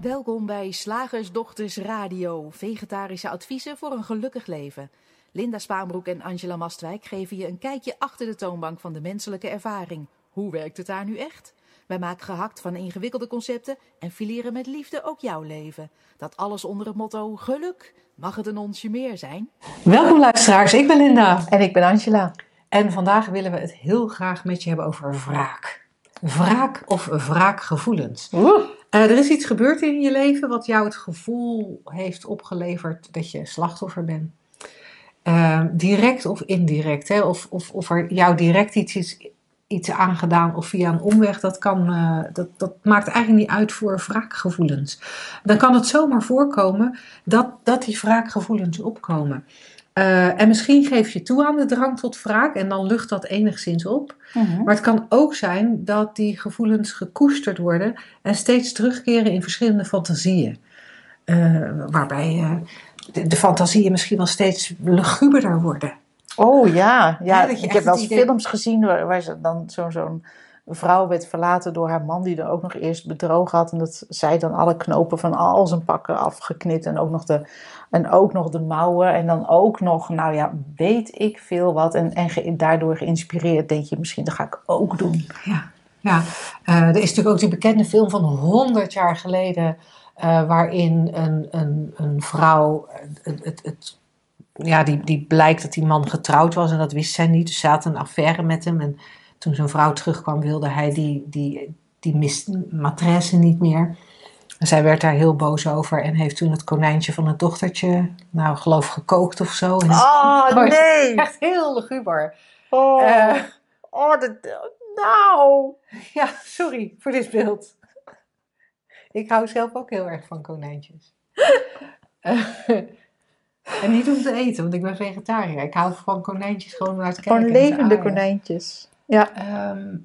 Welkom bij Slagersdochters Radio, vegetarische adviezen voor een gelukkig leven. Linda Spaanbroek en Angela Mastwijk geven je een kijkje achter de toonbank van de menselijke ervaring. Hoe werkt het daar nu echt? Wij maken gehakt van ingewikkelde concepten en fileren met liefde ook jouw leven. Dat alles onder het motto geluk. Mag het een onsje meer zijn? Welkom luisteraars, ik ben Linda. En ik ben Angela. En vandaag willen we het heel graag met je hebben over wraak. Wraak of wraakgevoelens. Oeh. Eh, er is iets gebeurd in je leven wat jou het gevoel heeft opgeleverd dat je slachtoffer bent. Eh, direct of indirect. Hè? Of, of, of er jou direct iets is iets aangedaan of via een omweg, dat, kan, eh, dat, dat maakt eigenlijk niet uit voor wraakgevoelens. Dan kan het zomaar voorkomen dat, dat die wraakgevoelens opkomen. Eh, en misschien geef je toe aan de drang tot wraak en dan lucht dat enigszins op. Maar het kan ook zijn dat die gevoelens gekoesterd worden en steeds terugkeren in verschillende fantasieën. Eh, waarbij de, de fantasieën misschien wel steeds luguberder worden. Oh ja, ja. Ik heb wel het eens idee- films gezien waar, waar ze dan zo'n zo'n vrouw werd verlaten door haar man die er ook nog eerst bedrogen had. En dat zij dan alle knopen van al zijn pakken afgeknipt en ook nog de, en ook nog de mouwen. En dan ook nog, nou ja, weet ik veel wat. En, en daardoor geïnspireerd denk je misschien, dat ga ik ook doen. Ja, ja. Eh, er is natuurlijk ook die bekende film van 100 jaar geleden, eh, waarin een, een, een vrouw, het, het, het- ja, die, die blijkt dat die man getrouwd was en dat wist zij niet. Dus ze had een affaire met hem. En toen zijn vrouw terugkwam, wilde hij die, die, die mis, matresse niet meer. Zij werd daar heel boos over en heeft toen het konijntje van het dochtertje, nou, geloof gekookt of zo. En het- Oh nee! Echt heel luguber. Oh, Eh, oh dat, nou! Ja, sorry voor dit beeld. Ik hou zelf ook heel erg van konijntjes. En niet om te eten, want ik ben vegetariër. Ik hou van konijntjes gewoon te kijken. Te levende konijntjes. Ja. Ehm,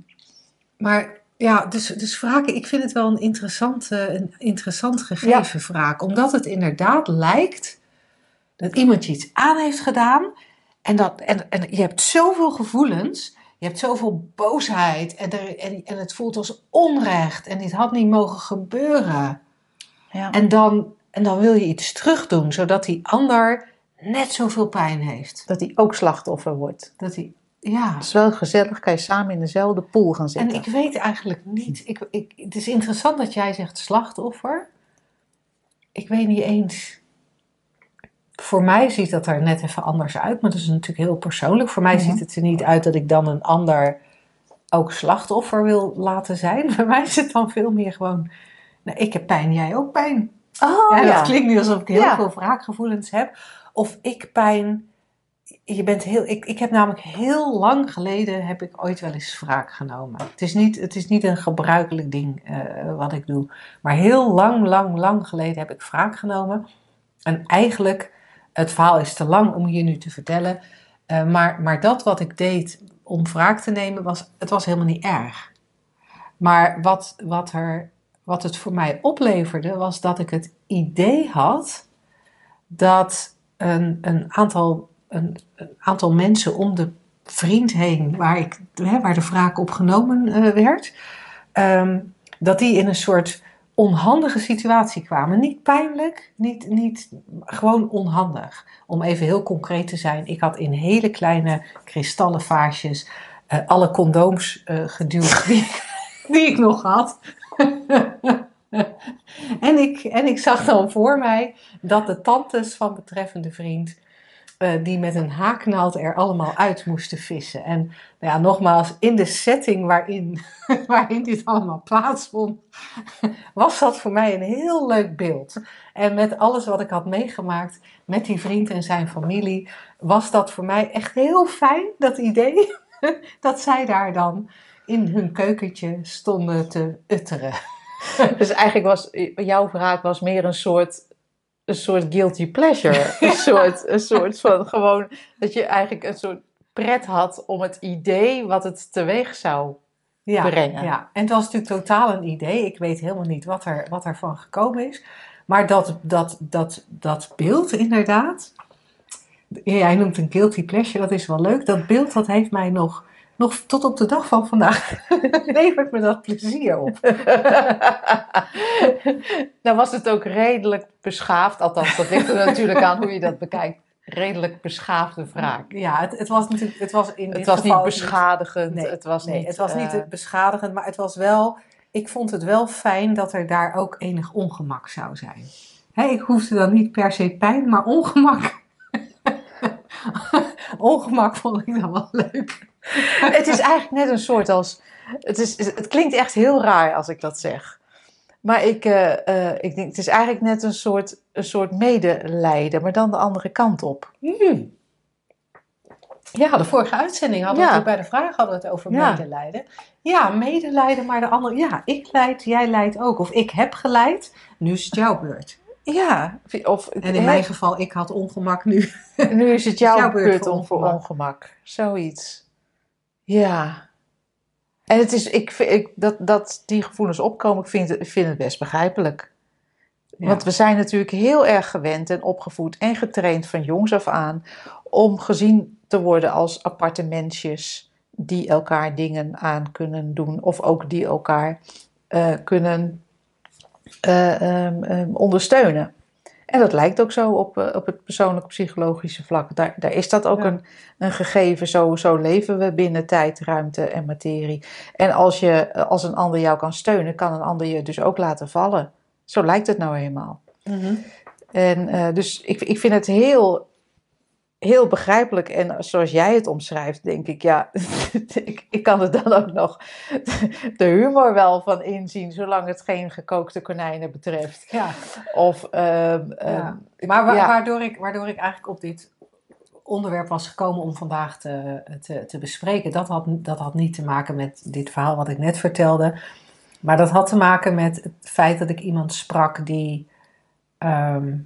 maar ja, dus, dus wraken, ik vind het wel een interessant, eh, een interessant gegeven wraak. Omdat het inderdaad lijkt dat iemand je iets aan heeft gedaan. En, dat, en, en je hebt zoveel gevoelens. Je hebt zoveel boosheid. En, er, en, en het voelt als onrecht. En dit had niet mogen gebeuren. ja. En dan, en dan wil je iets terugdoen. Zodat die ander net zoveel pijn heeft. dat hij ook slachtoffer wordt. Dat hij, ja. Het is wel gezellig, kan je samen in dezelfde pool gaan En zitten. ik weet eigenlijk niet. Ik, ik, het is interessant dat jij zegt slachtoffer. Ik weet niet eens. Voor mij ziet dat er net even anders uit, maar dat is natuurlijk heel persoonlijk. Voor mij Mhm. ziet het er niet uit dat ik dan een ander ook slachtoffer wil laten zijn. Voor mij is het dan veel meer gewoon. Nou, ik heb pijn, jij ook pijn. Oh ja, Dat klinkt nu alsof ik heel Ja. veel wraakgevoelens heb. Of ik pijn. Je bent heel, ik, ik heb namelijk heel lang geleden heb ik ooit wel eens wraak genomen. Het is niet, het is niet een gebruikelijk ding eh, wat ik doe. Maar heel lang, lang, lang geleden heb ik wraak genomen. En eigenlijk, het verhaal is te lang om hier nu te vertellen. eh, maar, maar dat wat ik deed om wraak te nemen, was, het was helemaal niet erg. Maar wat, wat, er, wat het voor mij opleverde, was dat ik het idee had dat een, een, aantal, een, een aantal mensen om de vriend heen, waar, ik, hè, waar de wraak op genomen eh, werd, ehm, dat die in een soort onhandige situatie kwamen. Niet pijnlijk, niet, niet, gewoon onhandig. Om even heel concreet te zijn, ik had in hele kleine kristallen vaasjes eh, alle condooms eh, geduwd die, die ik nog had. en, ik, en ik zag dan voor mij dat de tantes van betreffende vriend, eh, die met een haaknaald er allemaal uit moesten vissen. En nou ja, nogmaals, in de setting waarin, waarin dit allemaal plaatsvond, was dat voor mij een heel leuk beeld. En met alles wat ik had meegemaakt met die vriend en zijn familie, was dat voor mij echt heel fijn, dat idee, dat zij daar dan in hun keukentje stonden te utteren. Dus eigenlijk was jouw wraak was meer een soort, een soort guilty pleasure. een, soort, een soort van gewoon dat je eigenlijk een soort pret had om het idee wat het teweeg zou. ja, brengen. Ja, en het was natuurlijk totaal een idee. Ik weet helemaal niet wat er, wat er van gekomen is. Maar dat, dat, dat, dat beeld inderdaad, jij noemt een guilty pleasure, dat is wel leuk. Dat beeld dat heeft mij nog nog tot op de dag van vandaag levert me dat plezier op. nou was het ook redelijk beschaafd, althans dat ligt er natuurlijk aan hoe je dat bekijkt. Redelijk beschaafde wraak. Ja, het, het was natuurlijk, het was in Het dit was geval niet beschadigend. Nee, het was nee, niet, het was niet eh, beschadigend, maar het was wel. Ik vond het wel fijn dat er daar ook enig ongemak zou zijn. Hè, ik hoefde dan niet per se pijn, maar ongemak. ongemak vond ik dan wel leuk. het is eigenlijk net een soort als. Het, is, het klinkt echt heel raar als ik dat zeg. Maar ik, eh, eh, ik denk, het is eigenlijk net een soort, een soort medelijden, maar dan de andere kant op. Hmm. Ja, de vorige uitzending hadden we Ja. bij de vraag hadden we het over Ja. medelijden. Ja, medelijden, maar de andere. Ja, ik leid, jij leidt ook. Of ik heb geleid, nu is het jouw beurt. Ja, of En in hè, mijn geval, ik had ongemak nu. nu is het jouw, jouw beurt beurt voor om voor ongemak. ongemak. Zoiets. Ja. En het is, ik, ik, dat, dat die gevoelens opkomen, ik vind, ik vind het best begrijpelijk. Ja. Want we zijn natuurlijk heel erg gewend en opgevoed en getraind van jongs af aan om gezien te worden als aparte mensjes die elkaar dingen aan kunnen doen of ook die elkaar eh, kunnen eh, ehm, ehm, ondersteunen. En dat lijkt ook zo op, eh, op het persoonlijke psychologische vlak. Daar, daar is dat ook Ja. een, een gegeven. Zo, zo leven we binnen tijd, ruimte en materie. En als, je, als een ander jou kan steunen, kan een ander je dus ook laten vallen. Zo lijkt het nou eenmaal. Mhm. En eh, dus ik, ik vind het heel, heel begrijpelijk. En zoals jij het omschrijft, denk ik, ja, ik, ik kan er dan ook nog de humor wel van inzien, zolang het geen gekookte konijnen betreft. Ja. Of, ehm, ehm. Maar wa- ja. waardoor, ik, waardoor ik eigenlijk op dit onderwerp was gekomen om vandaag te, te, te bespreken, dat had, dat had niet te maken met dit verhaal wat ik net vertelde. Maar dat had te maken met het feit dat ik iemand sprak die, ehm,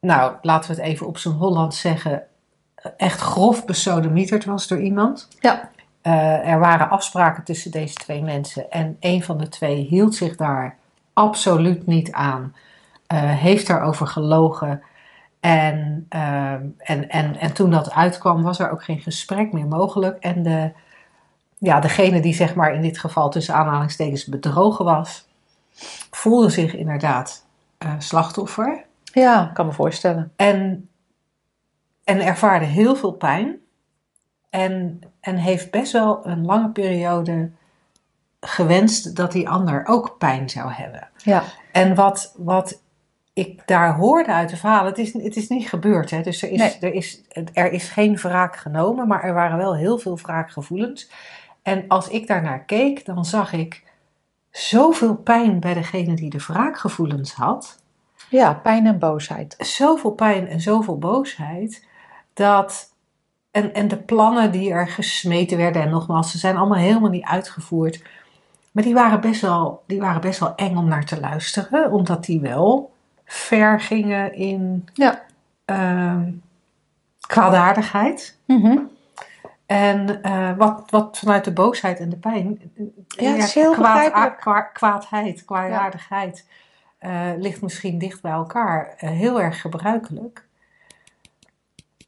nou laten we het even op zijn Hollands zeggen, echt grof besodemieterd was door iemand. Ja. Eh, er waren afspraken tussen deze twee mensen en een van de twee hield zich daar absoluut niet aan. eh, heeft daarover gelogen. En, ehm, en, en, en toen dat uitkwam, was er ook geen gesprek meer mogelijk. En de, ja, degene die zeg maar in dit geval tussen aanhalingstekens bedrogen was, voelde zich inderdaad eh, slachtoffer. ja, kan me voorstellen. En, en ervaarde heel veel pijn. En, en heeft best wel een lange periode gewenst dat die ander ook pijn zou hebben. Ja, En wat, wat ik daar hoorde uit de verhalen, het is, het is niet gebeurd. Hè? Dus er is, Nee. er, is, er is geen wraak genomen, maar er waren wel heel veel wraakgevoelens. En als ik daarnaar keek, dan zag ik zoveel pijn bij degene die de wraakgevoelens had. ja pijn en boosheid. Zoveel pijn en zoveel boosheid. Dat, en, en de plannen die er gesmeten werden, en nogmaals, ze zijn allemaal helemaal niet uitgevoerd. Maar die waren best wel, die waren best wel eng om naar te luisteren, omdat die wel ver gingen in Ja. ehm, kwaadaardigheid. Mhm. En eh, wat, wat vanuit de boosheid en de pijn. Ja, het is heel begrijpelijk. kwa- kwaadheid, kwaadaardigheid eh, ligt misschien dicht bij elkaar. eh, heel erg gebruikelijk.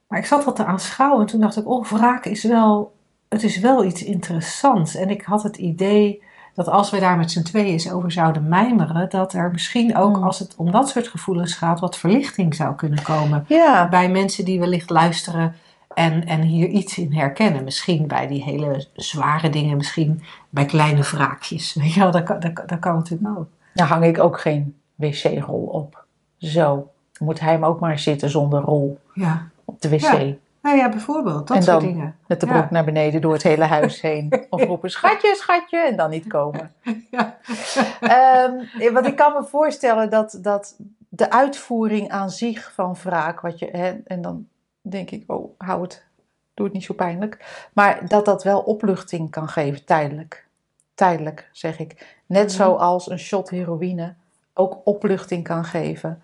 Maar ik zat dat te aanschouwen en toen dacht ik, oh, wraak is wel, het is wel iets interessants. En ik had het idee dat als we daar met z'n tweeën eens over zouden mijmeren, dat er misschien ook, Mm. als het om dat soort gevoelens gaat, wat verlichting zou kunnen komen Ja, bij mensen die wellicht luisteren en, en hier iets in herkennen. Misschien bij die hele zware dingen, misschien bij kleine wraakjes. Weet je wel, dat dat kan natuurlijk ook. daar hang ik ook geen wc-rol op. Zo, moet hij hem ook maar zitten zonder rol Ja, op de wc. Ja. nou ja, bijvoorbeeld, dat En soort dan- dingen. Met de Ja. broek naar beneden door het hele huis heen. Of roepen schatje, schatje en dan niet komen. Ja. Ehm, want ik kan me voorstellen dat, dat de uitvoering aan zich van wraak, wat je, hè, en dan denk ik, oh, hou het, doe het niet zo pijnlijk. Maar dat dat wel opluchting kan geven, tijdelijk. Tijdelijk, zeg ik. Net Mhm. zoals een shot heroïne ook opluchting kan geven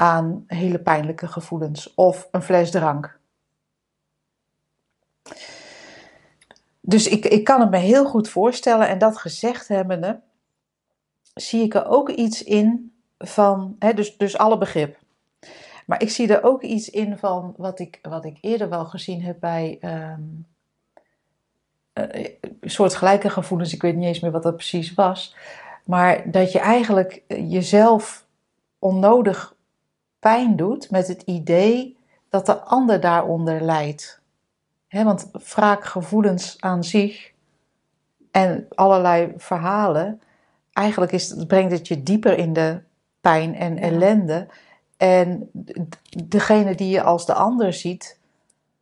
aan hele pijnlijke gevoelens. Of een fles drank. Dus ik, ik kan het me heel goed voorstellen. En dat gezegd hebbende, zie ik er ook iets in van, hè, dus, dus alle begrip. Maar ik zie er ook iets in van wat ik, wat ik eerder wel gezien heb bij, ehm, uh, soortgelijke gevoelens, ik weet niet eens meer wat dat precies was. Maar dat je eigenlijk jezelf onnodig pijn doet met het idee dat de ander daaronder lijdt. He, want wraakgevoelens aan zich en allerlei verhalen, eigenlijk is, het, brengt het je dieper in de pijn en ellende. En degene die je als de ander ziet,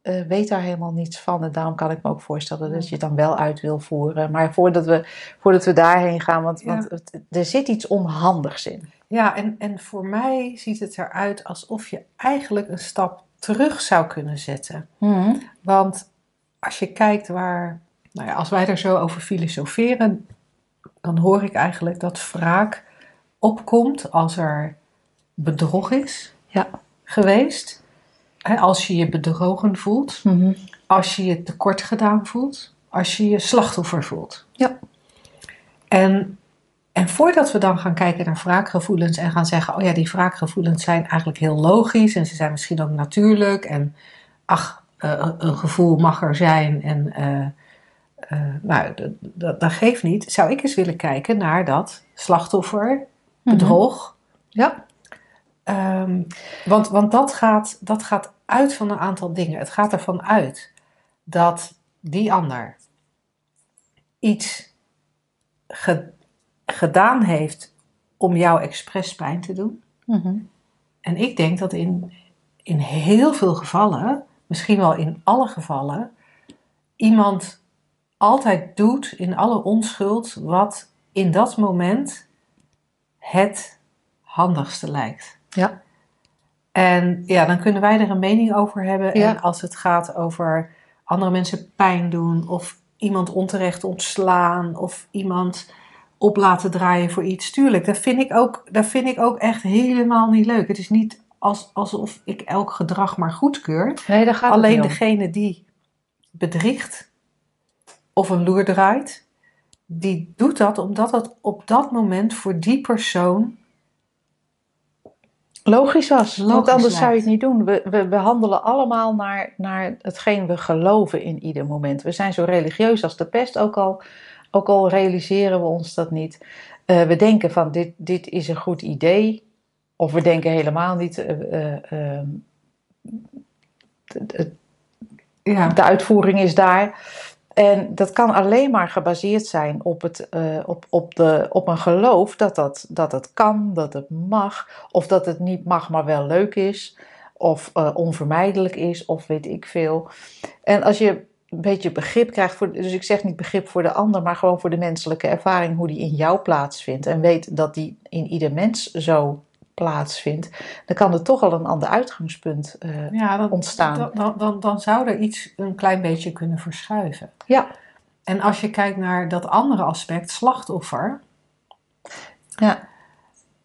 uh, weet daar helemaal niets van. En daarom kan ik me ook voorstellen dat je het dan wel uit wil voeren. Maar voordat we, voordat we daarheen gaan, want, want er zit iets onhandigs in. Ja, en, en voor mij ziet het eruit alsof je eigenlijk een stap terug zou kunnen zetten. Mhm. Want als je kijkt waar, nou ja, als wij er zo over filosoferen, dan hoor ik eigenlijk dat wraak opkomt als er bedrog is ja. geweest. Als je je bedrogen voelt, Mhm. als je je tekort gedaan voelt, als je je slachtoffer voelt. Ja. En, en voordat we dan gaan kijken naar wraakgevoelens en gaan zeggen: oh ja, die wraakgevoelens zijn eigenlijk heel logisch en ze zijn misschien ook natuurlijk. En ach, uh, een gevoel mag er zijn en uh, uh, nou, dat, geeft niet. Zou ik eens willen kijken naar dat slachtoffer, bedrog. Ja. Um, want want dat, gaat, dat gaat uit van een aantal dingen. Het gaat ervan uit dat die ander iets ge, gedaan heeft om jou expres pijn te doen. Mm-hmm. En ik denk dat in, in heel veel gevallen, misschien wel in alle gevallen, iemand altijd doet in alle onschuld wat in dat moment het handigste lijkt. Ja. En ja, dan kunnen wij er een mening over hebben. Ja. En als het gaat over andere mensen pijn doen, of iemand onterecht ontslaan, of iemand op laten draaien voor iets. Tuurlijk, dat vind ik ook, dat vind ik ook echt helemaal niet leuk. Het is niet als, alsof ik elk gedrag maar goedkeur. Nee, daar gaat Alleen degene die bedriegt of een loer draait, die doet dat omdat het op dat moment voor die persoon Logisch was, want anders zou je het niet doen. We, we, we handelen allemaal naar, naar hetgeen we geloven in ieder moment. We zijn zo religieus als de pest, ook al, ook al realiseren we ons dat niet. Eh, we denken van dit, dit is een goed idee, of we denken helemaal niet. eh, eh, eh, de- ja, de uitvoering is daar. En dat kan alleen maar gebaseerd zijn op, het, eh, op, op, de, op een geloof dat, dat, dat het kan, dat het mag, of dat het niet mag, maar wel leuk is, of eh, onvermijdelijk is, of weet ik veel. En als je een beetje begrip krijgt, voor, dus ik zeg niet begrip voor de ander, maar gewoon voor de menselijke ervaring, hoe die in jou plaatsvindt, en weet dat die in ieder mens zo plaatsvindt, dan kan er toch al een ander uitgangspunt eh, ja dan, ontstaan. Dan, dan, dan, dan zou er iets een klein beetje kunnen verschuiven. Ja. En als je kijkt naar dat andere aspect, slachtoffer, Ja.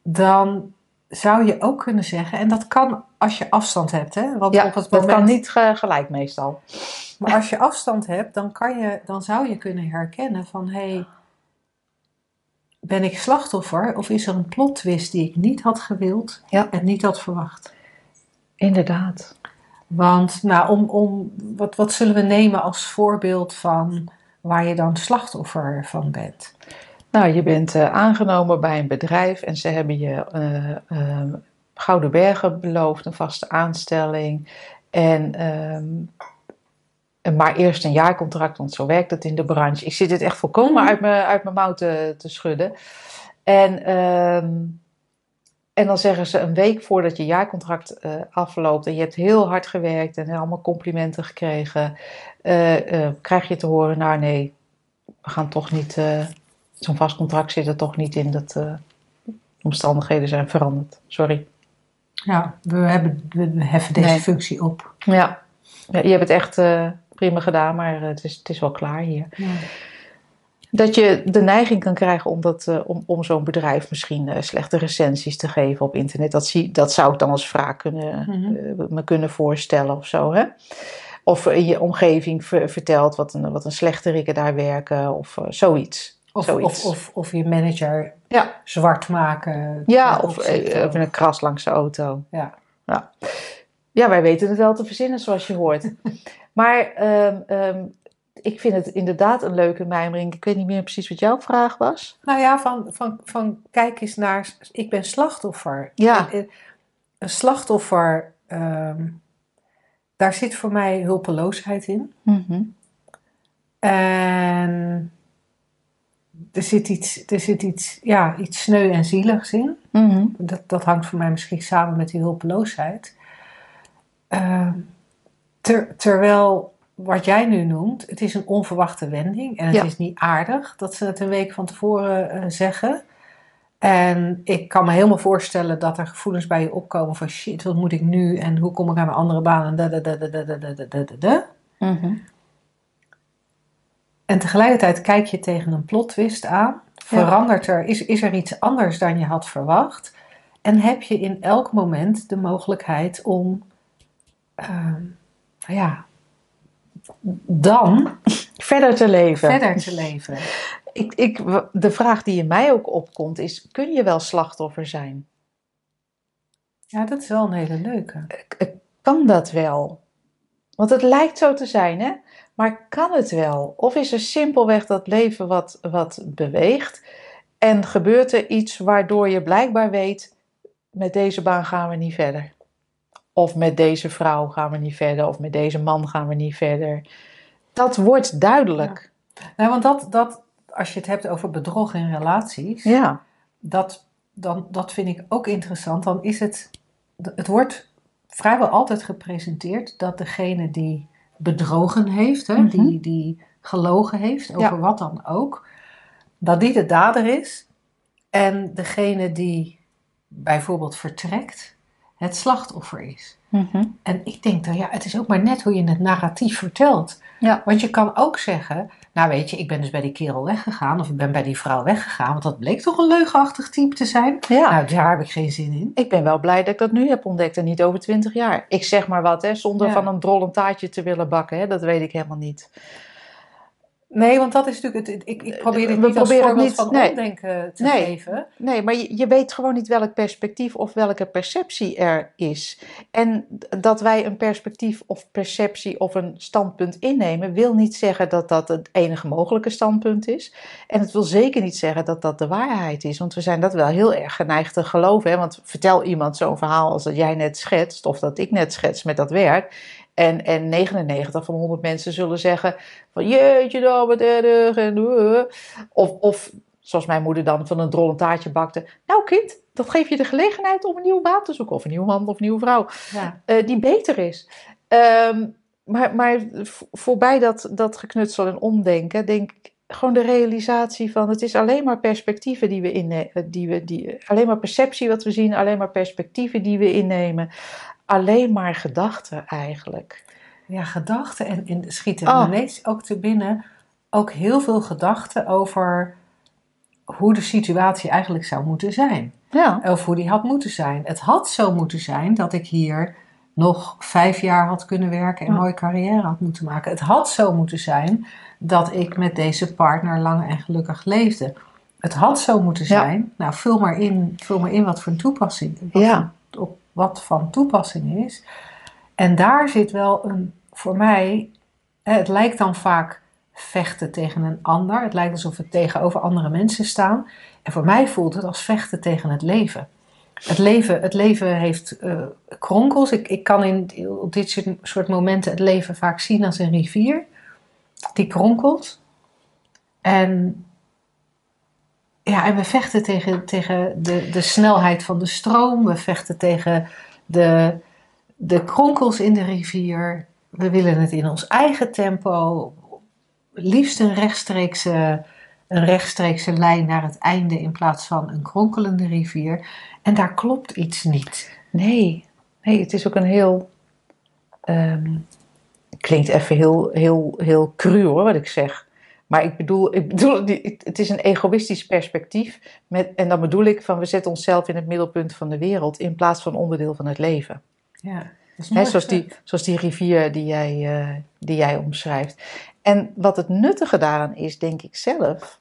dan zou je ook kunnen zeggen, en dat kan als je afstand hebt, hè? Want Ja, op het dat moment, kan niet ge- gelijk meestal. Maar als je afstand hebt, dan, kan je, dan zou je kunnen herkennen van hé, hey, ben ik slachtoffer of is er een plot twist die ik niet had gewild Ja. en niet had verwacht? Inderdaad. Want nou, om, om, wat, wat zullen we nemen als voorbeeld van waar je dan slachtoffer van bent? Nou, je bent eh, aangenomen bij een bedrijf en ze hebben je eh, Gouden Bergen beloofd, een vaste aanstelling. En, ehm, en maar eerst een jaarcontract, want zo werkt het in de branche. Ik zit het echt volkomen Mhm. uit mijn, uit mijn mouw te, te schudden. En, ehm, en dan zeggen ze een week voordat je jaarcontract eh, afloopt en je hebt heel hard gewerkt en allemaal complimenten gekregen, eh, eh, krijg je te horen, nou nee, we gaan toch niet, zo'n vast contract zit er toch niet in, dat omstandigheden zijn veranderd. Sorry. Ja, we, hebben, we heffen deze Nee. functie op. Ja, ja je hebt het echt prima gedaan, maar eh, het, is, het is wel klaar hier. Dat je de neiging kan krijgen om, dat, eh, om, om zo'n bedrijf misschien eh, slechte recensies te geven op internet. Dat, zie, dat zou ik dan als vraag kunnen, Mhm. me kunnen voorstellen of zo. Hè? Of in je omgeving ver- vertelt wat een, wat een daar werken of zoiets. Of, Zoiets. of, of, of je manager Ja. zwart maken. Ja, of even een kras langs de auto. Ja. ja. Ja, wij weten het wel te verzinnen zoals je hoort. maar ehm, ehm, ik vind het inderdaad een leuke mijmering. Ik weet niet meer precies wat jouw vraag was. Nou ja, van, van, van kijk eens naar, ik ben slachtoffer. Ja. Een, een slachtoffer, ehm, daar zit voor mij hulpeloosheid in. Mhm. En er zit iets, er zit iets, ja, iets sneu en zieligs in. Mhm. Dat, dat hangt voor mij misschien samen met die hulpeloosheid. Ter- terwijl wat jij nu noemt, het is een onverwachte wending. En het Ja. is niet aardig dat ze het een week van tevoren eh, zeggen. En ik kan me helemaal voorstellen dat er gevoelens bij je opkomen van shit, wat moet ik nu? En hoe kom ik aan mijn andere baan? En da, da, da, da, da, da, da, da, da. Mhm. En tegelijkertijd kijk je tegen een plot twist aan. Verandert er, is, is er iets anders dan je had verwacht? En heb je in elk moment de mogelijkheid om, ehm, nou ja, dan Verder te leven. verder te leven? Ik, ik, de vraag die in mij ook opkomt is: kun je wel slachtoffer zijn? Ja, dat is wel een hele leuke. Kan dat wel? Want het lijkt zo te zijn, hè? Maar kan het wel? Of is er simpelweg dat leven wat, wat beweegt en gebeurt er iets waardoor je blijkbaar weet: met deze baan gaan we niet verder? Of met deze vrouw gaan we niet verder, of met deze man gaan we niet verder. Dat wordt duidelijk. Nou, want dat, dat, als je het hebt over bedrog in relaties, Ja, dat, dan, dat vind ik ook interessant. Dan is het, het wordt vrijwel altijd gepresenteerd dat degene die bedrogen heeft, hè, Mhm. die, die gelogen heeft, over Ja. wat dan ook, dat die de dader is. En degene die bijvoorbeeld vertrekt, het slachtoffer is. Mhm. En ik denk dan, ja, het is ook maar net hoe je het narratief vertelt. Ja. Want je kan ook zeggen, nou weet je, ik ben dus bij die kerel weggegaan, of ik ben bij die vrouw weggegaan, want dat bleek toch een leugenachtig type te zijn. ja. Nou, daar heb ik geen zin in. Ik ben wel blij dat ik dat nu heb ontdekt en niet over twintig jaar. Ik zeg maar wat, hè, zonder Ja. van een drollend taartje te willen bakken. Hè, dat weet ik helemaal niet. Nee, want dat is natuurlijk, het, ik, ik probeer dit We niet als voorbeeld niet- van nee. omdenken te Nee. geven. Nee, maar je, je weet gewoon niet welk perspectief of welke perceptie er is. En dat wij een perspectief of perceptie of een standpunt innemen, wil niet zeggen dat dat het enige mogelijke standpunt is. En het wil zeker niet zeggen dat dat de waarheid is, want we zijn dat wel heel erg geneigd te geloven. Hè? Want vertel iemand zo'n verhaal als dat jij net schetst, of dat ik net schets met dat werk. En, en 99 van 100 mensen zullen zeggen van jeetje nou wat erg en uh. of, of zoals mijn moeder dan van een drollend taartje bakte. Nou kind, dat geeft je de gelegenheid om een nieuwe baan te zoeken of een nieuwe man of een nieuwe vrouw Ja. eh, die beter is. Ehm, maar, maar voorbij dat, dat geknutsel en omdenken, denk ik gewoon de realisatie van het is alleen maar perspectieven die we innemen, die we, die, alleen maar perceptie wat we zien, alleen maar perspectieven die we innemen, alleen maar gedachten eigenlijk. Ja, gedachten en, en schieten Oh. ineens ook te binnen. Ook heel veel gedachten over hoe de situatie eigenlijk zou moeten zijn. Ja, Of hoe die had moeten zijn. Het had zo moeten zijn dat ik hier nog vijf jaar had kunnen werken en een Ja. mooie carrière had moeten maken. Het had zo moeten zijn dat ik met deze partner lang en gelukkig leefde. Het had zo moeten Ja. zijn. Nou, vul maar in, vul maar in wat voor een toepassing, wat, Ja. Wat van toepassing is. En daar zit wel een, voor mij, het lijkt dan vaak vechten tegen een ander. Het lijkt alsof we tegenover andere mensen staan. En voor mij voelt het als vechten tegen het leven. Het leven, het leven heeft eh, kronkels. Ik, ik kan in op dit soort momenten het leven vaak zien als een rivier. Die kronkelt. En, ja, en we vechten tegen, tegen de, de snelheid van de stroom. We vechten tegen de, de kronkels in de rivier. We willen het in ons eigen tempo. Liefst een rechtstreekse, een rechtstreekse lijn naar het einde in plaats van een kronkelende rivier. En daar klopt iets niet. nee, nee, het is ook een heel, ehm, klinkt even heel, heel, heel cru hoor wat ik zeg. Maar ik bedoel, ik bedoel, het is een egoïstisch perspectief. Met, en dan bedoel ik van we zetten onszelf in het middelpunt van de wereld in plaats van onderdeel van het leven. Ja, dat is Hè, mooi zoals, die, zoals die rivier die jij, eh, die jij omschrijft. En wat het nuttige daaraan is, denk ik zelf,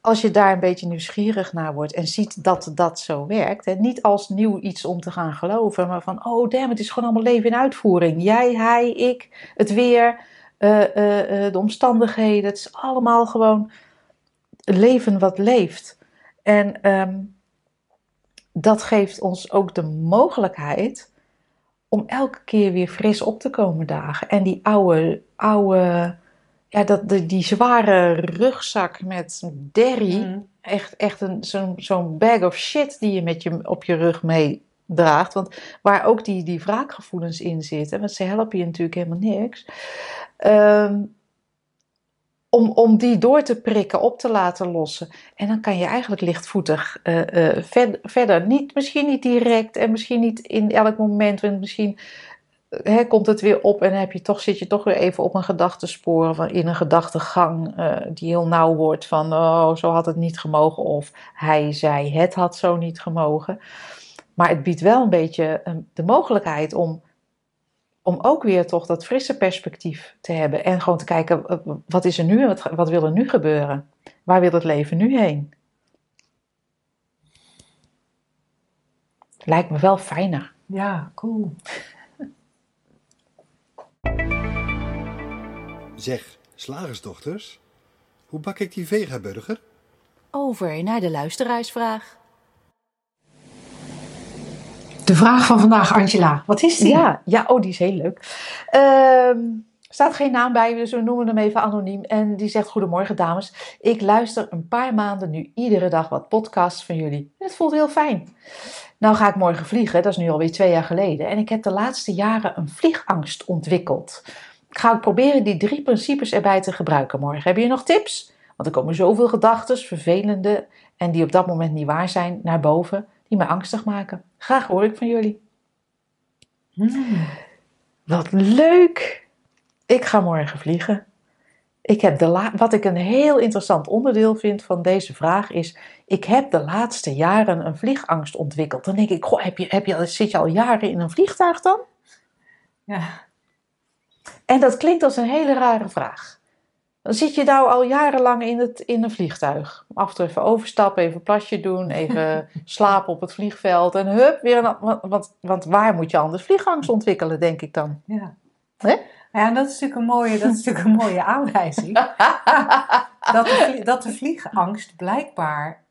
als je daar een beetje nieuwsgierig naar wordt en ziet dat dat zo werkt, en niet als nieuw iets om te gaan geloven, maar van, oh damn, het is gewoon allemaal leven in uitvoering. Jij, hij, ik, het weer, eh, eh, eh, de omstandigheden. Het is allemaal gewoon leven wat leeft. En ehm, dat geeft ons ook de mogelijkheid om elke keer weer fris op te komen dagen. En die oude, oude ja, dat, die, die zware rugzak met derry, Mm. echt, echt een, zo'n, zo'n bag of shit die je met je op je rug meedraagt. Want waar ook die, die wraakgevoelens in zitten, want ze helpen je natuurlijk helemaal niks. Ehm, om, om die door te prikken, op te laten lossen. En dan kan je eigenlijk lichtvoetig eh, eh, ver- verder. Niet, misschien niet direct en misschien niet in elk moment. Want misschien eh, hè, komt het weer op en heb je toch, zit je toch weer even op een gedachtespoor. Van, in een gedachtegang die heel nauw wordt. Van oh, zo had het niet gemogen. Of hij zei het had zo niet gemogen. Maar het biedt wel een beetje eh, de mogelijkheid om om ook weer toch dat frisse perspectief te hebben. En gewoon te kijken, eh, wat is er nu en wat, wat wil er nu gebeuren? Waar wil het leven nu heen? Lijkt me wel fijner. Ja, cool. Zeg, slagersdochters, hoe bak ik die vegaburger? Over naar de luisteraarsvraag. De vraag van vandaag, Angela. Wat is die? Ja, ja, oh, die is heel leuk. Ehm, er staat geen naam bij, dus we noemen hem even anoniem. En die zegt: Goedemorgen, dames. Ik luister een paar maanden nu iedere dag wat podcasts van jullie. Het voelt heel fijn. Nou ga ik morgen vliegen, dat is nu alweer twee jaar geleden. En ik heb de laatste jaren een vliegangst ontwikkeld. Ik ga ook proberen die drie principes erbij te gebruiken morgen. Heb je nog tips? Want er komen zoveel gedachten, vervelende en die op dat moment niet waar zijn, naar boven, die me angstig maken. Graag hoor ik van jullie. Hmm. Wat leuk! Ik ga morgen vliegen. Ik heb de Wat ik een heel interessant onderdeel vind van deze vraag is: ik heb de laatste jaren een vliegangst ontwikkeld. Dan denk ik: goh, heb je, heb je, zit je al jaren in een vliegtuig dan? Ja. En dat klinkt als een hele rare vraag. Dan zit je nou al jarenlang in, het, in een vliegtuig. Af en toe even overstappen, even een plasje doen, even slapen op het vliegveld. En hup, weer een. Want, want, waar moet je anders vliegangst ontwikkelen, denk ik dan? Ja. Hè? Ja, dat is natuurlijk een mooie, dat is natuurlijk een mooie aanwijzing. dat, de dat de vliegangst blijkbaar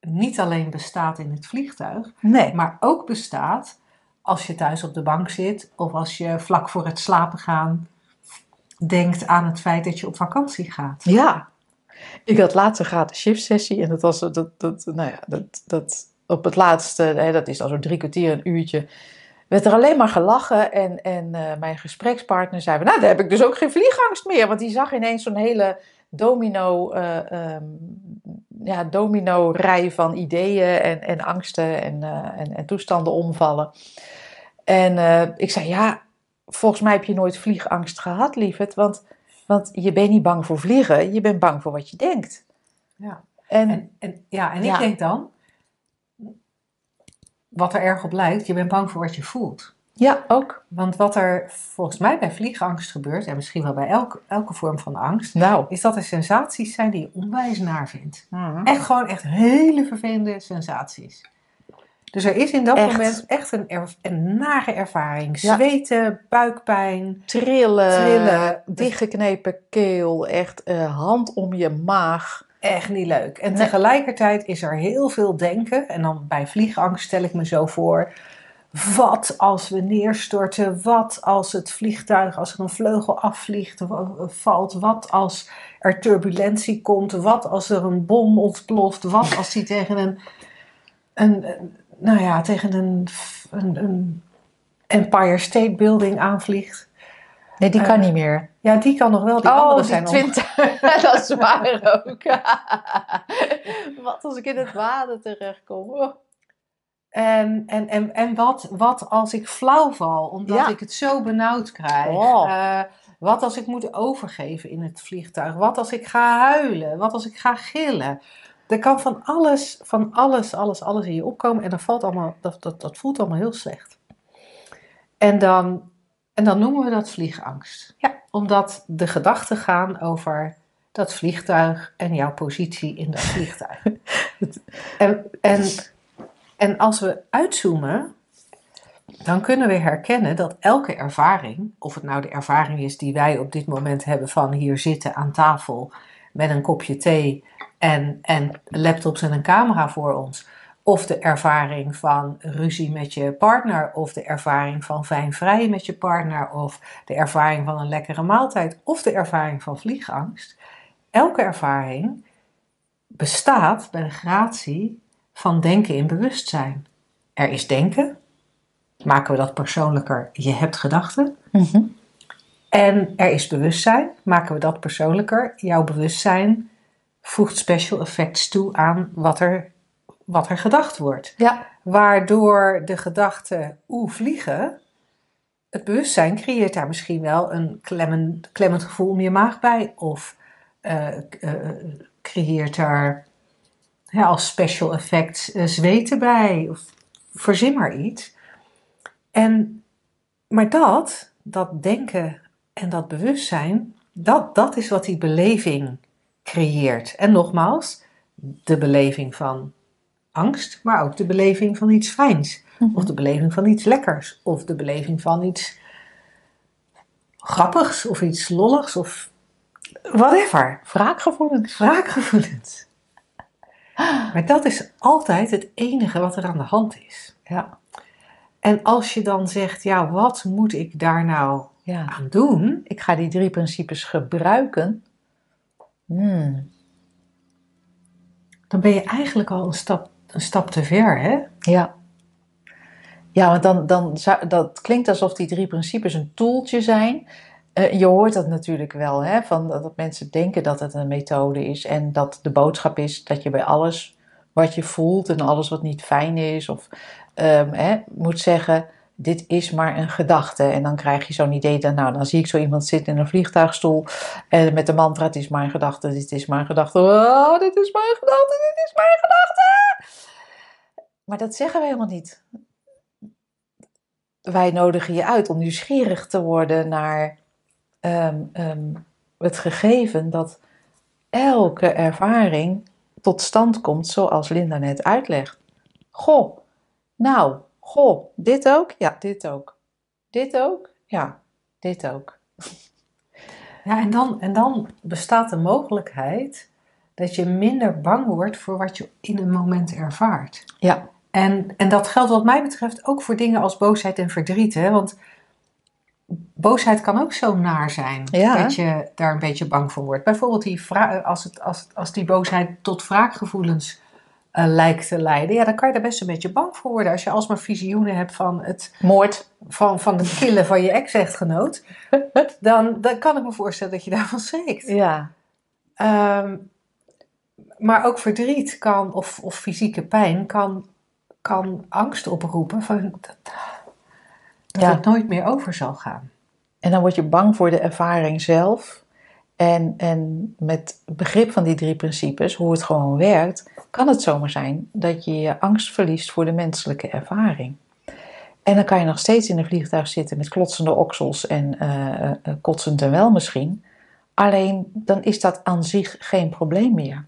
niet alleen bestaat in het vliegtuig, Nee. maar ook bestaat als je thuis op de bank zit of als je vlak voor het slapen gaan denkt aan het feit dat je op vakantie gaat. Ja. Ik had laatst een gratis shift sessie en dat was dat, dat, nou ja, dat, dat op het laatste, hè, dat is dan zo'n drie kwartier, een uurtje, werd er alleen maar gelachen en, en eh, mijn gesprekspartner zei, nou, dan heb ik dus ook geen vliegangst meer, want die zag ineens zo'n hele domino, eh, ehm, ja, domino rij van ideeën en, en angsten en, eh, en, en toestanden omvallen. En ik zei, ja, volgens mij heb je nooit vliegangst gehad, lieverd, want, want je bent niet bang voor vliegen, je bent bang voor wat je denkt. Ja. En, En, en, ja, en Ja. ik denk dan, wat er erg op lijkt, je bent bang voor wat je voelt. ja, ook. Want wat er volgens mij bij vliegangst gebeurt, en misschien wel bij elke, elke vorm van angst, Nou. is dat er sensaties zijn die je onwijs naar vindt. Mhm. Echt gewoon echt hele vervelende sensaties. Dus er is in dat Echt. moment echt een, er- een nare ervaring. Ja. Zweten, buikpijn. Trillen, Trillen. dichtgeknepen keel, echt eh, hand om je maag. Echt niet leuk. En Nee. tegelijkertijd is er heel veel denken. En dan bij vliegangst stel ik me zo voor. Wat als we neerstorten? Wat als het vliegtuig, als er een vleugel afvliegt, valt? Wat als er turbulentie komt? Wat als er een bom ontploft? Wat als die tegen een, een- nou ja, tegen een, een, een Empire State Building aanvliegt? Nee, die Eh, kan niet meer. Ja, die kan nog wel. Die oh, die zijn nog. 20. dat is waar ook. Wat als ik in het water terechtkom. Oh. En, en, en, en wat, wat als ik flauw val, omdat Ja. ik het zo benauwd krijg? Oh. Eh, wat als ik moet overgeven in het vliegtuig? Wat als ik ga huilen? Wat als ik ga gillen? Er kan van alles, van alles, alles, alles in je opkomen en dat, valt allemaal, dat, dat, dat voelt allemaal heel slecht. En dan, en dan noemen we dat vliegangst. Ja. Omdat de gedachten gaan over dat vliegtuig en jouw positie in dat vliegtuig. en, en, en als we uitzoomen, dan kunnen we herkennen dat elke ervaring, of het nou de ervaring is die wij op dit moment hebben van hier zitten aan tafel met een kopje thee en, en laptops en een camera voor ons, of de ervaring van ruzie met je partner, of de ervaring van fijn vrij met je partner, of de ervaring van een lekkere maaltijd, of de ervaring van vliegangst. Elke ervaring bestaat bij de gratie van denken in bewustzijn. Er is denken, maken we dat persoonlijker, je hebt gedachten. Mhm. En er is bewustzijn, maken we dat persoonlijker, jouw bewustzijn voegt special effects toe aan wat er, wat er gedacht wordt. Ja. Waardoor de gedachte oeh vliegen, het bewustzijn creëert daar misschien wel een klemmend, klemmend gevoel om je maag bij. Of eh, eh, creëert daar ja, als special effect eh, zweten bij. Of verzin maar iets. En, maar dat, dat denken en dat bewustzijn, dat, dat is wat die beleving creëert. En nogmaals, de beleving van angst, maar ook de beleving van iets fijns. Of de beleving van iets lekkers. Of de beleving van iets grappigs of iets lolligs of whatever. Wraakgevoelens. Wraakgevoelens. Maar dat is altijd het enige wat er aan de hand is. Ja. En als je dan zegt, ja, wat moet ik daar nou ja. aan doen? Ik ga die drie principes gebruiken. Hmm. Dan ben je eigenlijk al een stap, een stap te ver, hè? Ja. Ja, want dan, dan zou, dat klinkt alsof die drie principes een toeltje zijn. Eh, je hoort dat natuurlijk wel, hè, van dat, mensen denken dat het een methode is. En dat de boodschap is dat je bij alles wat je voelt en alles wat niet fijn is, of ehm, hè, moet zeggen: Dit is maar een gedachte. En dan krijg je zo'n idee, dan, nou, dan zie ik zo iemand zitten in een vliegtuigstoel en met de mantra: Het is maar een gedachte, dit is maar een gedachte. Oh, dit is maar een gedachte, dit is maar een gedachte. Maar dat zeggen we helemaal niet wij nodigen je uit om nieuwsgierig te worden naar ehm, ehm, het gegeven dat elke ervaring tot stand komt zoals Linda net uitlegt. Goh, nou, goh, dit ook? Ja, dit ook. Dit ook? Ja, dit ook. Ja, en dan, en dan bestaat de mogelijkheid dat je minder bang wordt voor wat je in een moment ervaart. Ja, En, en dat geldt wat mij betreft ook voor dingen als boosheid en verdriet. Hè? Want boosheid kan ook zo naar zijn Ja. dat je daar een beetje bang voor wordt. Bijvoorbeeld die als, het, als, als die boosheid tot wraakgevoelens eh, lijkt te leiden. Ja, dan kan je daar best een beetje bang voor worden. Als je alsmaar visioenen hebt van, het, moord. van, van de killen van je ex-echtgenoot. Dan, dan kan ik me voorstellen dat je daarvan schrikt. Ja, Ehm, maar ook verdriet kan, of, of fysieke pijn kan, kan angst oproepen van dat, dat Ja. het nooit meer over zal gaan. En dan word je bang voor de ervaring zelf. En, en met begrip van die drie principes, hoe het gewoon werkt, kan het zomaar zijn dat je je angst verliest voor de menselijke ervaring. En dan kan je nog steeds in een vliegtuig zitten met klotsende oksels en eh, kotsend en wel misschien. Alleen dan is dat aan zich geen probleem meer.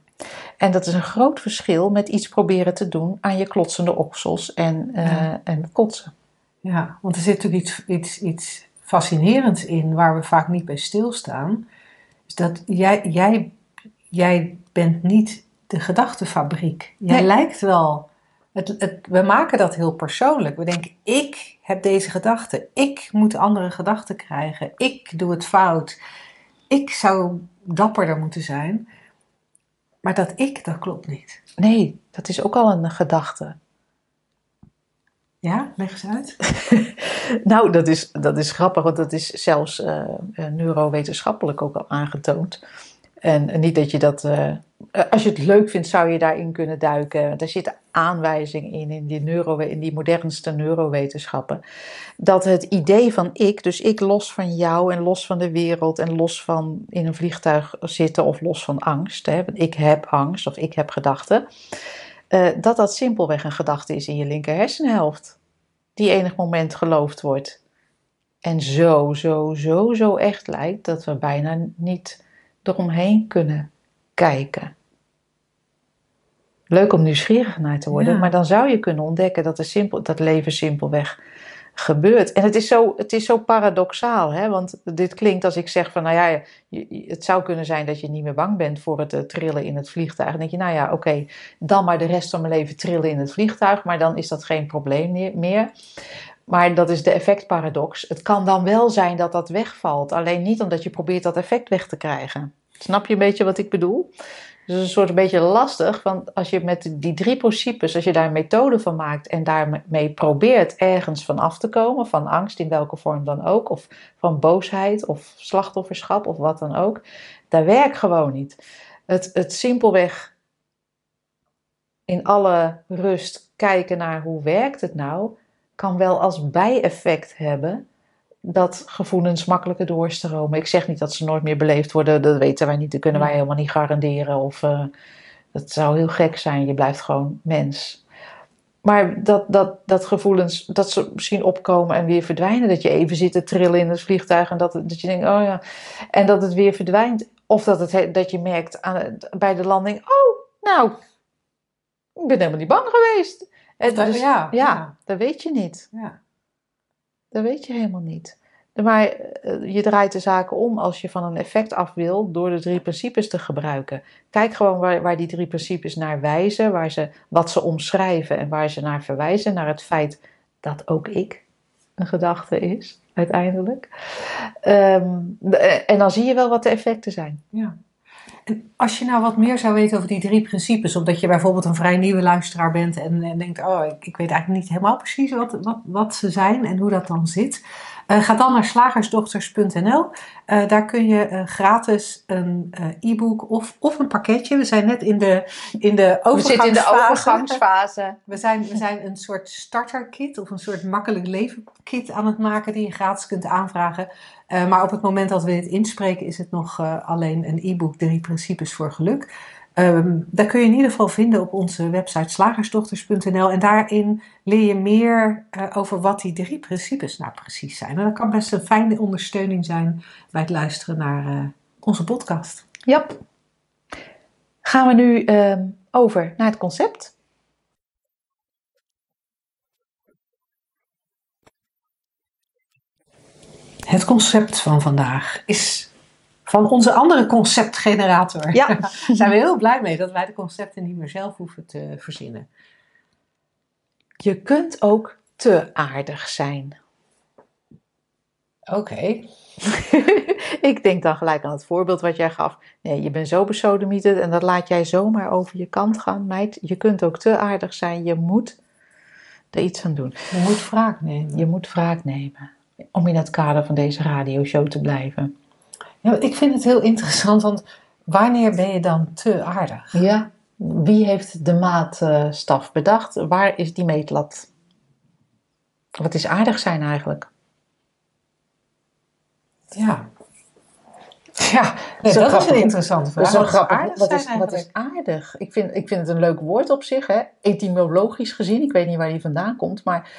En dat is een groot verschil met iets proberen te doen aan je klotsende oksels en, eh, Ja. en kotsen. Ja, want er zit natuurlijk iets, iets, iets fascinerends in waar we vaak niet bij stilstaan. Is dat jij, jij, jij bent niet de gedachtenfabriek. Jij Nee. lijkt wel. Het, het, we maken dat heel persoonlijk. We denken, ik heb deze gedachte. Ik moet andere gedachten krijgen. Ik doe het fout. Ik zou dapperder moeten zijn. Maar dat ik, dat klopt niet. Nee, dat is ook al een gedachte. Ja, leg eens uit. Nou, dat is, dat is grappig, want dat is zelfs eh, eh, neurowetenschappelijk ook al aangetoond. En, niet dat je dat, eh, als je het leuk vindt, zou je daarin kunnen duiken. Daar zitten aanwijzingen in, in die, neuro, in die modernste neurowetenschappen. Dat het idee van ik, dus ik los van jou en los van de wereld en los van in een vliegtuig zitten of los van angst. Hè, want ik heb angst of ik heb gedachten. Eh, dat dat simpelweg een gedachte is in je linker hersenhelft die enig moment geloofd wordt. En zo, zo, zo, zo echt lijkt dat we bijna niet eromheen kunnen kijken. Leuk om nieuwsgierig naar te worden, Ja. maar dan zou je kunnen ontdekken dat, de simpel, dat leven simpelweg gebeurt. En het is zo, het is zo paradoxaal, hè? want dit klinkt als ik zeg van, nou ja, het zou kunnen zijn dat je niet meer bang bent voor het eh, trillen in het vliegtuig. Dan denk je, nou ja, oké, dan maar de rest van mijn leven trillen in het vliegtuig, maar dan is dat geen probleem meer. Maar dat is de effectparadox. Het kan dan wel zijn dat dat wegvalt, alleen niet omdat je probeert dat effect weg te krijgen. Snap je een beetje wat ik bedoel? Dus een soort een beetje lastig, want als je met die drie principes, als je daar een methode van maakt en daarmee probeert ergens van af te komen, van angst in welke vorm dan ook, of van boosheid of slachtofferschap of wat dan ook, dat werkt gewoon niet. Het, het simpelweg in alle rust kijken naar hoe werkt het nou, kan wel als bijeffect hebben dat gevoelens makkelijker doorstromen. Ik zeg niet dat ze nooit meer beleefd worden, dat weten wij niet, dat kunnen wij helemaal niet garanderen. Of eh, dat zou heel gek zijn, je blijft gewoon mens. Maar dat, dat, dat gevoelens, dat ze misschien opkomen en weer verdwijnen. Dat je even zit te trillen in het vliegtuig en dat, dat je denkt, oh ja. En dat het weer verdwijnt. Of dat, het, he- dat je merkt aan, bij de landing, oh, nou, ik ben helemaal niet bang geweest. En Dat- dus- ja, ja, ja. dat weet je niet. Ja. Dat weet je helemaal niet. Maar eh, je draait de zaken om als je van een effect af wil door de drie principes te gebruiken. Kijk gewoon waar, waar die drie principes naar wijzen, waar ze, wat ze omschrijven en waar ze naar verwijzen. Naar het feit dat ook ik een gedachte is, uiteindelijk. Ehm, en dan zie je wel wat de effecten zijn. Ja. En als je nou wat meer zou weten over die drie principes, omdat je bijvoorbeeld een vrij nieuwe luisteraar bent en, en denkt, oh, ik, ik weet eigenlijk niet helemaal precies wat, wat, wat ze zijn en hoe dat dan zit. Eh, ga dan naar slagersdochters.nl. Eh, daar kun je eh, gratis een e-book of, of een pakketje. We zijn net in de, in de overgangsfase. We zijn, we zijn een soort starterkit of een soort makkelijk leven kit aan het maken die je gratis kunt aanvragen. Maar op het moment dat we dit inspreken is het nog alleen een e-book Drie Principes voor Geluk. Ehm daar kun je in ieder geval vinden op onze website slagersdochters.nl. En daarin leer je meer eh, over wat die drie principes nou precies zijn. En dat kan best een fijne ondersteuning zijn bij het luisteren naar eh, onze podcast. Ja. Gaan we nu ehm, over naar het concept. Het concept van vandaag is van onze andere conceptgenerator. Ja. Daar zijn we heel blij mee dat wij de concepten niet meer zelf hoeven te verzinnen. Je kunt ook te aardig zijn. Oké. ik denk dan gelijk aan het voorbeeld wat jij gaf. Nee, je bent zo besodemieterd en dat laat jij zomaar over je kant gaan. Meid, je kunt ook te aardig zijn. Je moet er iets aan doen. Je moet wraak nemen. Je moet wraak nemen. Om in het kader van deze radioshow te blijven. Ja, ik vind het heel interessant, want wanneer ben je dan te aardig? Ja. Wie heeft de maatstaf bedacht? Waar is die meetlat? Wat is aardig zijn eigenlijk? Ja. Ja, nee, dat is een interessante vraag. Is Wat grappig. aardig Wat zijn is, wat is aardig? Ik vind, ik vind het een leuk woord op zich, hè? etymologisch gezien. Ik weet niet waar die vandaan komt, maar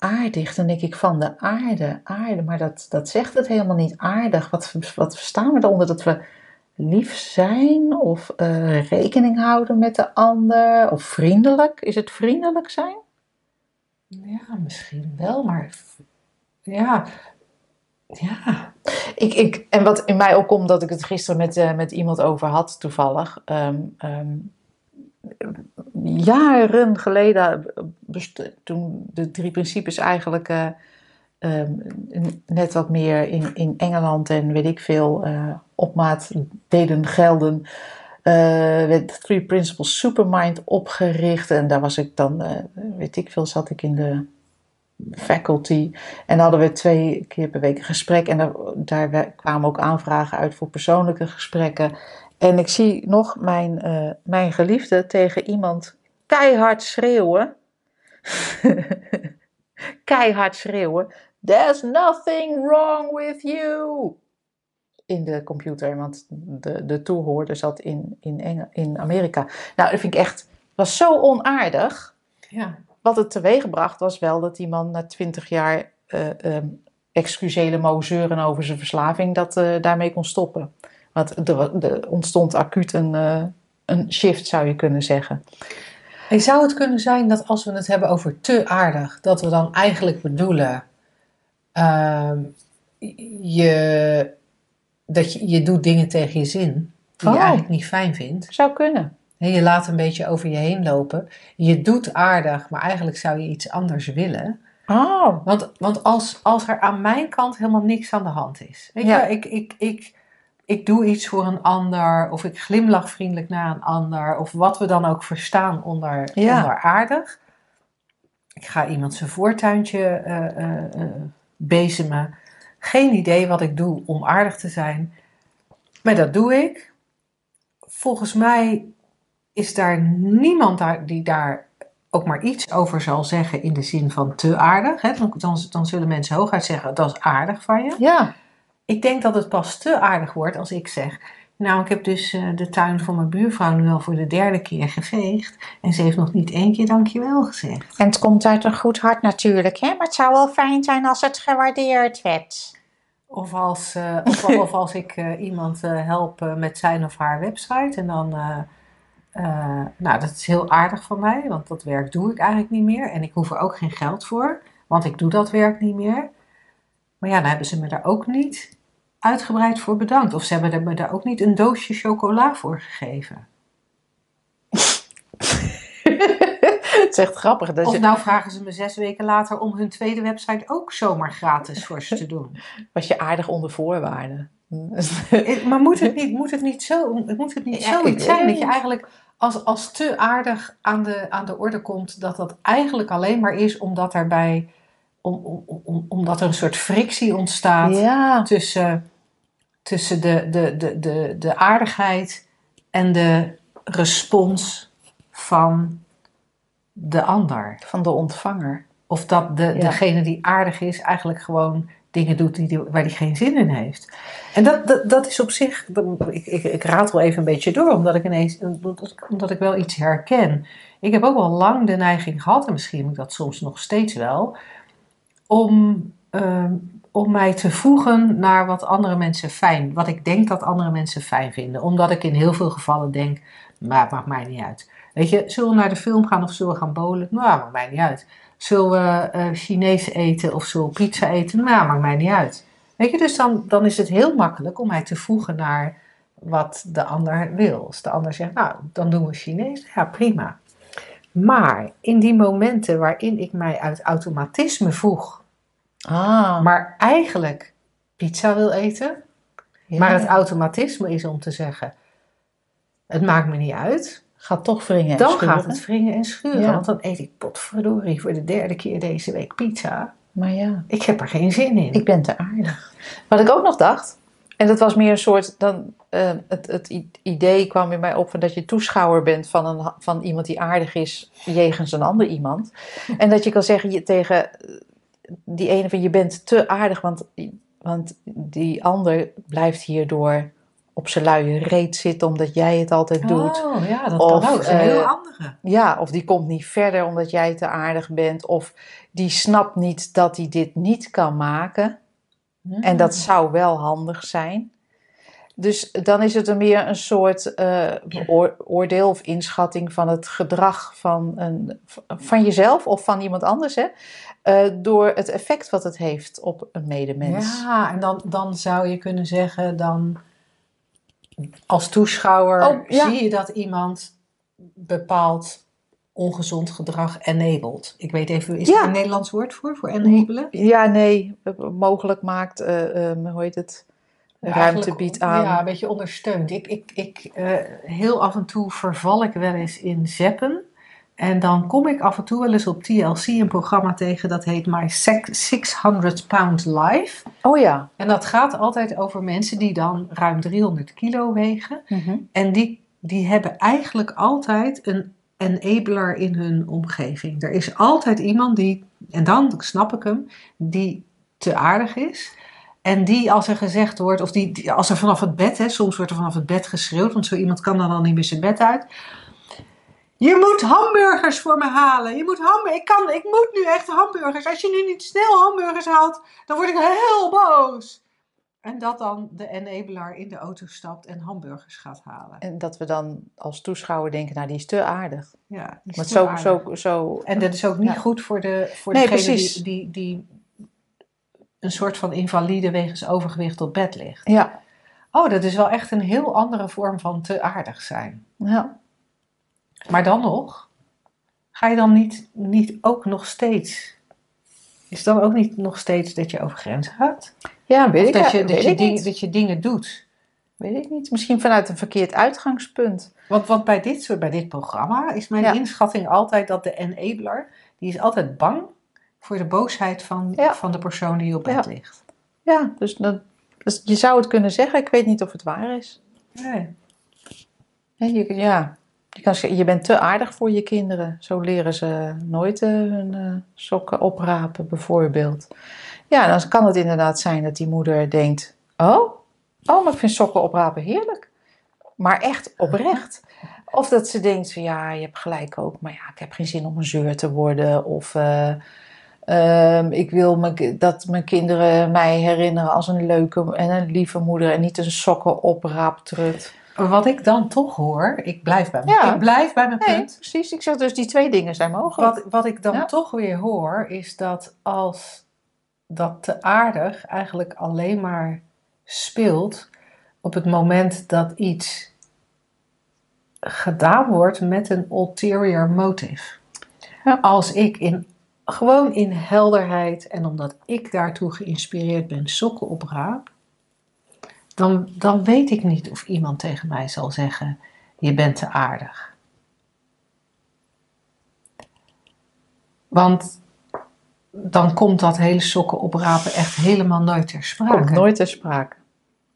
aardig, dan denk ik van de aarde, aarde. Maar dat, dat zegt het helemaal niet aardig. Wat, wat verstaan we eronder? Dat we lief zijn of eh, rekening houden met de ander? Of vriendelijk? Is het vriendelijk zijn? Ja, misschien wel, maar ja. Ja. Ik, ik, en wat in mij opkomt, dat ik het gisteren met, eh, met iemand over had, toevallig. Ehm, ehm, jaren geleden, toen de drie principes eigenlijk eh, ehm, net wat meer in, in Engeland en weet ik veel eh, op maat deden gelden. eh, werd de Three Principles Supermind opgericht. En daar was ik dan, weet ik veel, zat ik in de faculty. En hadden we twee keer per week een gesprek. En daar, kwamen ook aanvragen uit voor persoonlijke gesprekken. En ik zie nog mijn, eh, mijn geliefde tegen iemand keihard schreeuwen. keihard schreeuwen. There's nothing wrong with you. In de computer, want de, de toehoorder zat in, in, in Amerika. Nou, dat vind ik echt, was zo onaardig Ja. wat het teweegbracht was wel dat die man na twintig jaar eh ehm excusele mauzeuren over zijn verslaving dat eh, daarmee kon stoppen. Want er, er ontstond acuut een, eh, een shift, zou je kunnen zeggen. En zou het kunnen zijn dat als we het hebben over te aardig, dat we dan eigenlijk bedoelen ehm, je, dat je, je doet dingen tegen je zin die Oh. je eigenlijk niet fijn vindt. Zou kunnen. Je laat een beetje over je heen lopen. Je doet aardig, maar eigenlijk zou je iets anders willen. Oh. Want, want als, als er aan mijn kant helemaal niks aan de hand is. Weet Ja. je, ik, ik, ik, ik doe iets voor een ander. Of ik glimlach vriendelijk naar een ander. Of wat we dan ook verstaan onder, Ja. onder aardig. Ik ga iemand zijn voortuintje eh, eh, bezemen. Geen idee wat ik doe om aardig te zijn. Maar dat doe ik. Volgens mij is daar niemand die daar ook maar iets over zal zeggen in de zin van te aardig. Hè? Dan, dan, dan zullen mensen hooguit zeggen dat is aardig van je. Ja. Ik denk dat het pas te aardig wordt als ik zeg. Nou, ik heb dus eh, de tuin van mijn buurvrouw nu al voor de derde keer geveegd. En ze heeft nog niet één keer dankjewel gezegd. En het komt uit een goed hart natuurlijk, hè? Maar het zou wel fijn zijn als het gewaardeerd werd. Of als, eh, of, of als ik eh, iemand help met zijn of haar website. En dan, nou, dat is heel aardig van mij, want dat werk doe ik eigenlijk niet meer. En ik hoef er ook geen geld voor, want ik doe dat werk niet meer. Maar ja, dan hebben ze me daar ook niet uitgebreid voor bedankt. Of ze hebben me daar ook niet een doosje chocola voor gegeven. het is echt grappig. Dat Of je, nou vragen ze me zes weken later om hun tweede website ook zomaar gratis voor ze te doen. was je aardig onder voorwaarden. Maar moet het niet, moet het niet, zo, moet het niet Ja, zoiets zijn dat je eigenlijk als, als te aardig aan de, aan de orde komt, dat dat eigenlijk alleen maar is omdat, erbij, om, om, om, omdat er een soort frictie ontstaat ja. tussen, tussen de, de, de, de, de aardigheid en de respons van de ander. Van de ontvanger. Of dat de, Ja. degene die aardig is eigenlijk gewoon dingen doet die, die- waar hij geen zin in heeft. En dat, dat, dat is op zich, ik, ik, ik raad even een beetje door, omdat ik ineens, omdat ik wel iets herken. Ik heb ook wel lang de neiging gehad, en misschien moet ik dat soms nog steeds wel, om, ehm, om mij te voegen naar wat andere mensen fijn, wat ik denk dat andere mensen fijn vinden. Omdat ik in heel veel gevallen denk, maar het maakt mij niet uit. Weet je, zullen we naar de film gaan of zullen we gaan bowlen? Nou, maakt mij niet uit. Zullen we eh, Chinees eten of zullen we pizza eten? Nou, maakt mij niet uit. Weet je, dus dan, dan is het heel makkelijk om mij te voegen naar wat de ander wil. Als de ander zegt, nou, dan doen we Chinees. Ja, prima. Maar in die momenten waarin ik mij uit automatisme voeg, Ah. maar eigenlijk pizza wil eten, ja. maar het automatisme is om te zeggen, het maakt me niet uit, gaat toch wringen en dan schuren. gaat het wringen en schuren. Ja. Want dan eet ik potverdorie voor de derde keer deze week pizza. Maar ja, Ik heb er geen zin in. ik ben te aardig. Wat ik ook nog dacht, en dat was meer een soort, dan, eh, het, het idee kwam in mij op van dat je toeschouwer bent van, een, van iemand die aardig is jegens een ander iemand. En dat je kan zeggen je, tegen die ene van je bent te aardig, want, want die ander blijft hierdoor op zijn luie reet zitten omdat jij het altijd doet. Oh ja, dat Of, kan ook. Een heel eh, andere. Ja, of die komt niet verder omdat jij te aardig bent. Of die snapt niet dat hij dit niet kan maken. En dat zou wel handig zijn. Dus dan is het er meer een soort eh, oor- oordeel of inschatting van het gedrag van, een, van jezelf of van iemand anders. Hè? Eh, door het effect wat het heeft op een medemens. Ja, en dan, dan zou je kunnen zeggen, dan als toeschouwer Oh, ja. zie je dat iemand bepaald ongezond gedrag enabled. Ik weet even, is Ja. er een Nederlands woord voor, voor enabelen? Ja, nee, mogelijk maakt, eh, ehm, hoe heet het, ruimte biedt aan. Ja, een beetje ondersteund. Ik, ik, ik, eh, heel af en toe verval ik wel eens in zeppen. En dan kom ik af en toe wel eens op TLC een programma tegen dat heet My Sec- 600 Pound Life. Oh ja. En dat gaat altijd over mensen die dan ruim 300 kilo wegen. Mhm. En die, die hebben eigenlijk altijd een enabler in hun omgeving. Er is altijd iemand die, en dan snap ik hem, die te aardig is. En die als er gezegd wordt, of die, die- als er vanaf het bed, hè, soms wordt er vanaf het bed geschreeuwd, want zo iemand kan dan al niet meer zijn bed uit. Je moet hamburgers voor me halen. Je moet hamburgers. Ik, kan, ik moet nu echt hamburgers. Als je nu niet snel hamburgers haalt, dan word ik heel boos. En dat dan de enabler in de auto stapt en hamburgers gaat halen. En dat we dan als toeschouwer denken, nou die is te aardig. Ja, die is te zo, aardig. zo, zo, En dat is ook niet Ja. goed voor, de, voor Nee, degene die, die, die een soort van invalide wegens overgewicht op bed ligt. Ja, Oh, dat is wel echt een heel andere vorm van te aardig zijn. ja. Maar dan nog, ga je dan niet, niet ook nog steeds. Is dan ook niet nog steeds dat je over grenzen gaat? ja weet Of ik, dat, je, weet dat, je ik ding- niet. dat je dingen doet? Weet ik niet. Misschien vanuit een verkeerd uitgangspunt. Want, want bij, dit soort, bij dit programma is mijn Ja. inschatting altijd dat de enabler, die is altijd bang voor de boosheid van, Ja. van de persoon die op bed ligt. Ja, dus, dat, dus je zou het kunnen zeggen. Ik weet niet of het waar is. Nee. Ja, je, ja. Je, bent te aardig voor je kinderen. Zo leren ze nooit eh, hun eh, sokken oprapen, bijvoorbeeld. Ja, dan kan het inderdaad zijn dat die moeder denkt: Oh, oh maar ik vind sokken oprapen heerlijk. Maar echt oprecht. Of dat ze denkt: van, Ja, je hebt gelijk ook, maar ja, ik heb geen zin om een zeur te worden. Of. eh, ehm, ik wil dat mijn kinderen mij herinneren als een leuke en een lieve moeder en niet een sokken opraaptrut. Wat ik dan toch hoor, ik blijf bij, Ja. ik blijf bij mijn Nee, punt. precies. Ik zeg dus die twee dingen zijn mogelijk. Wat, wat ik dan Ja. toch weer hoor, is dat als dat te aardig eigenlijk alleen maar speelt op het moment dat iets gedaan wordt met een ulterior motive. Ja. Als ik in, gewoon in helderheid en omdat ik daartoe geïnspireerd ben sokken opraap, dan, dan weet ik niet of iemand tegen mij zal zeggen: Je bent te aardig. Want dan komt dat hele sokken oprapen echt helemaal nooit ter sprake. Komt nooit ter sprake.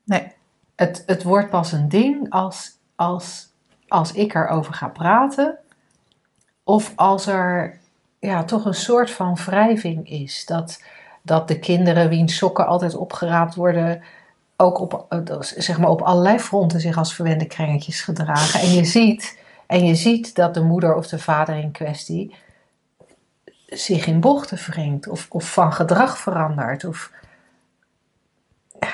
Nee. Het, het wordt pas een ding als, als, als ik erover ga praten. Of als er ja, toch een soort van wrijving is. Dat, dat de kinderen wiens sokken altijd opgeraapt worden... ook op, eh, zeg maar op allerlei fronten zich als verwende krengetjes gedragen. En je ziet, en je ziet dat de moeder of de vader in kwestie... zich in bochten wringt. Of, of van gedrag verandert. Of,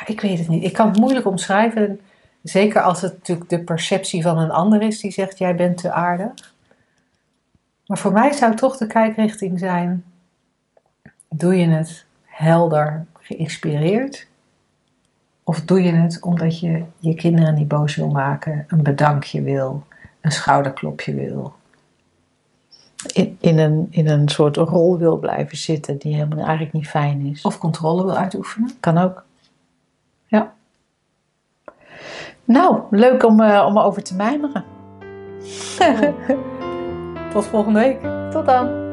ik weet het niet. Ik kan het moeilijk omschrijven. Zeker als het natuurlijk de perceptie van een ander is die zegt: Jij bent te aardig. Maar voor mij zou toch de kijkrichting zijn: Doe je het helder, geïnspireerd? Of doe je het omdat je je kinderen niet boos wil maken, een bedankje wil, een schouderklopje wil? In, in, een, in een soort rol wil blijven zitten die helemaal eigenlijk niet fijn is. Of controle wil uitoefenen? Kan ook. Ja. Nou, leuk om, eh, om over te mijmeren. Tot volgende week. Tot dan.